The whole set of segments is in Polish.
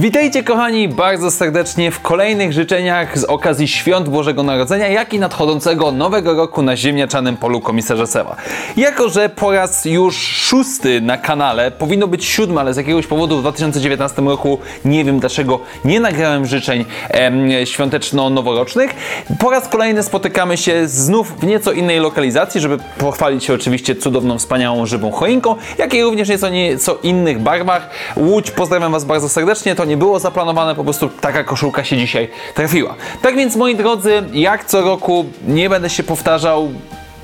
Witajcie kochani bardzo serdecznie w kolejnych życzeniach z okazji Świąt Bożego Narodzenia, jak i nadchodzącego nowego roku na ziemniaczanym polu komisarza Sewa. Jako, że po raz już szósty na kanale, powinno być siódmy, ale z jakiegoś powodu w 2019 roku, nie wiem dlaczego, nie nagrałem życzeń świąteczno-noworocznych. Po raz kolejny spotykamy się znów w nieco innej lokalizacji, żeby pochwalić się oczywiście cudowną, wspaniałą, żywą choinką, jak i również nieco, nieco innych barwach. Łódź, pozdrawiam Was bardzo serdecznie, to nie było zaplanowane, po prostu taka koszulka się dzisiaj trafiła. Tak więc moi drodzy, jak co roku nie będę się powtarzał,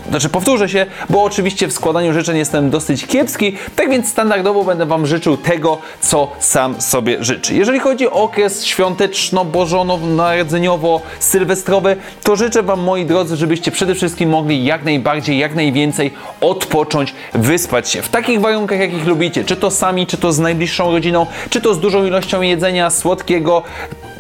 znaczy powtórzę się, bo oczywiście w składaniu życzeń jestem dosyć kiepski, tak więc standardowo będę Wam życzył tego, co sam sobie życzy. Jeżeli chodzi o okres świąteczno-bożono-narodzeniowo-sylwestrowy, to życzę Wam, moi drodzy, żebyście przede wszystkim mogli jak najbardziej, jak najwięcej odpocząć, wyspać się w takich warunkach, jakich lubicie, czy to sami, czy to z najbliższą rodziną, czy to z dużą ilością jedzenia słodkiego,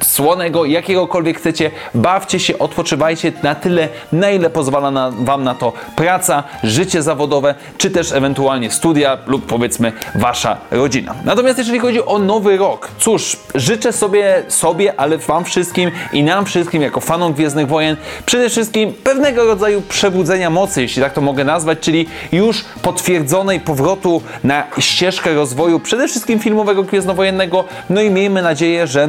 słonego, jakiegokolwiek chcecie, bawcie się, odpoczywajcie na tyle, na ile pozwala na, Wam na to praca, życie zawodowe, czy też ewentualnie studia lub powiedzmy Wasza rodzina. Natomiast jeżeli chodzi o nowy rok, cóż, życzę sobie, sobie, ale Wam wszystkim i nam wszystkim jako fanom Gwiezdnych Wojen przede wszystkim pewnego rodzaju przebudzenia mocy, jeśli tak to mogę nazwać, czyli już potwierdzonej powrotu na ścieżkę rozwoju przede wszystkim filmowego Gwiezdnowojennego, no i miejmy nadzieję, że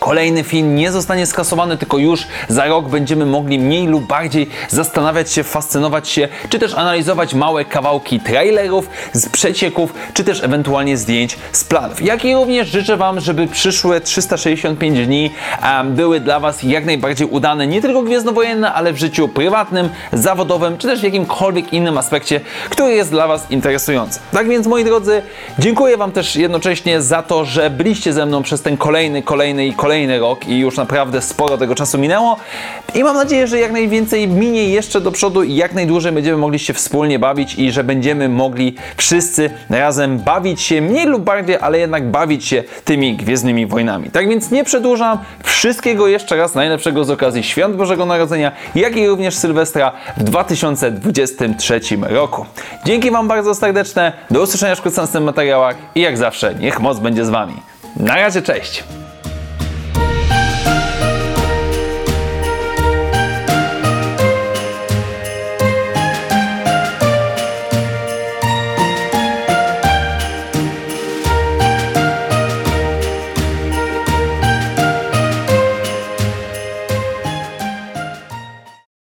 kolejny film nie zostanie skasowany, tylko już za rok będziemy mogli mniej lub bardziej zastanawiać się, fascynować się, czy też analizować małe kawałki trailerów z przecieków, czy też ewentualnie zdjęć z planów. Jak i również życzę Wam, żeby przyszłe 365 dni um, były dla Was jak najbardziej udane, nie tylko gwiezdnowojenne, ale w życiu prywatnym, zawodowym, czy też w jakimkolwiek innym aspekcie, który jest dla Was interesujący. Tak więc, moi drodzy, dziękuję Wam też jednocześnie za to, że byliście ze mną przez ten kolejny, kolejny i kolejny rok i już naprawdę sporo tego czasu minęło i mam nadzieję, że jak najwięcej minie jeszcze do przodu i jak najdłużej będziemy mogli się wspólnie bawić i że będziemy mogli wszyscy razem bawić się mniej lub bardziej, ale jednak bawić się tymi Gwiezdnymi Wojnami. Tak więc nie przedłużam, wszystkiego jeszcze raz najlepszego z okazji Świąt Bożego Narodzenia, jak i również Sylwestra w 2023 roku. Dzięki Wam bardzo serdeczne, do usłyszenia w w materiałach i jak zawsze niech moc będzie z Wami. Na razie, cześć!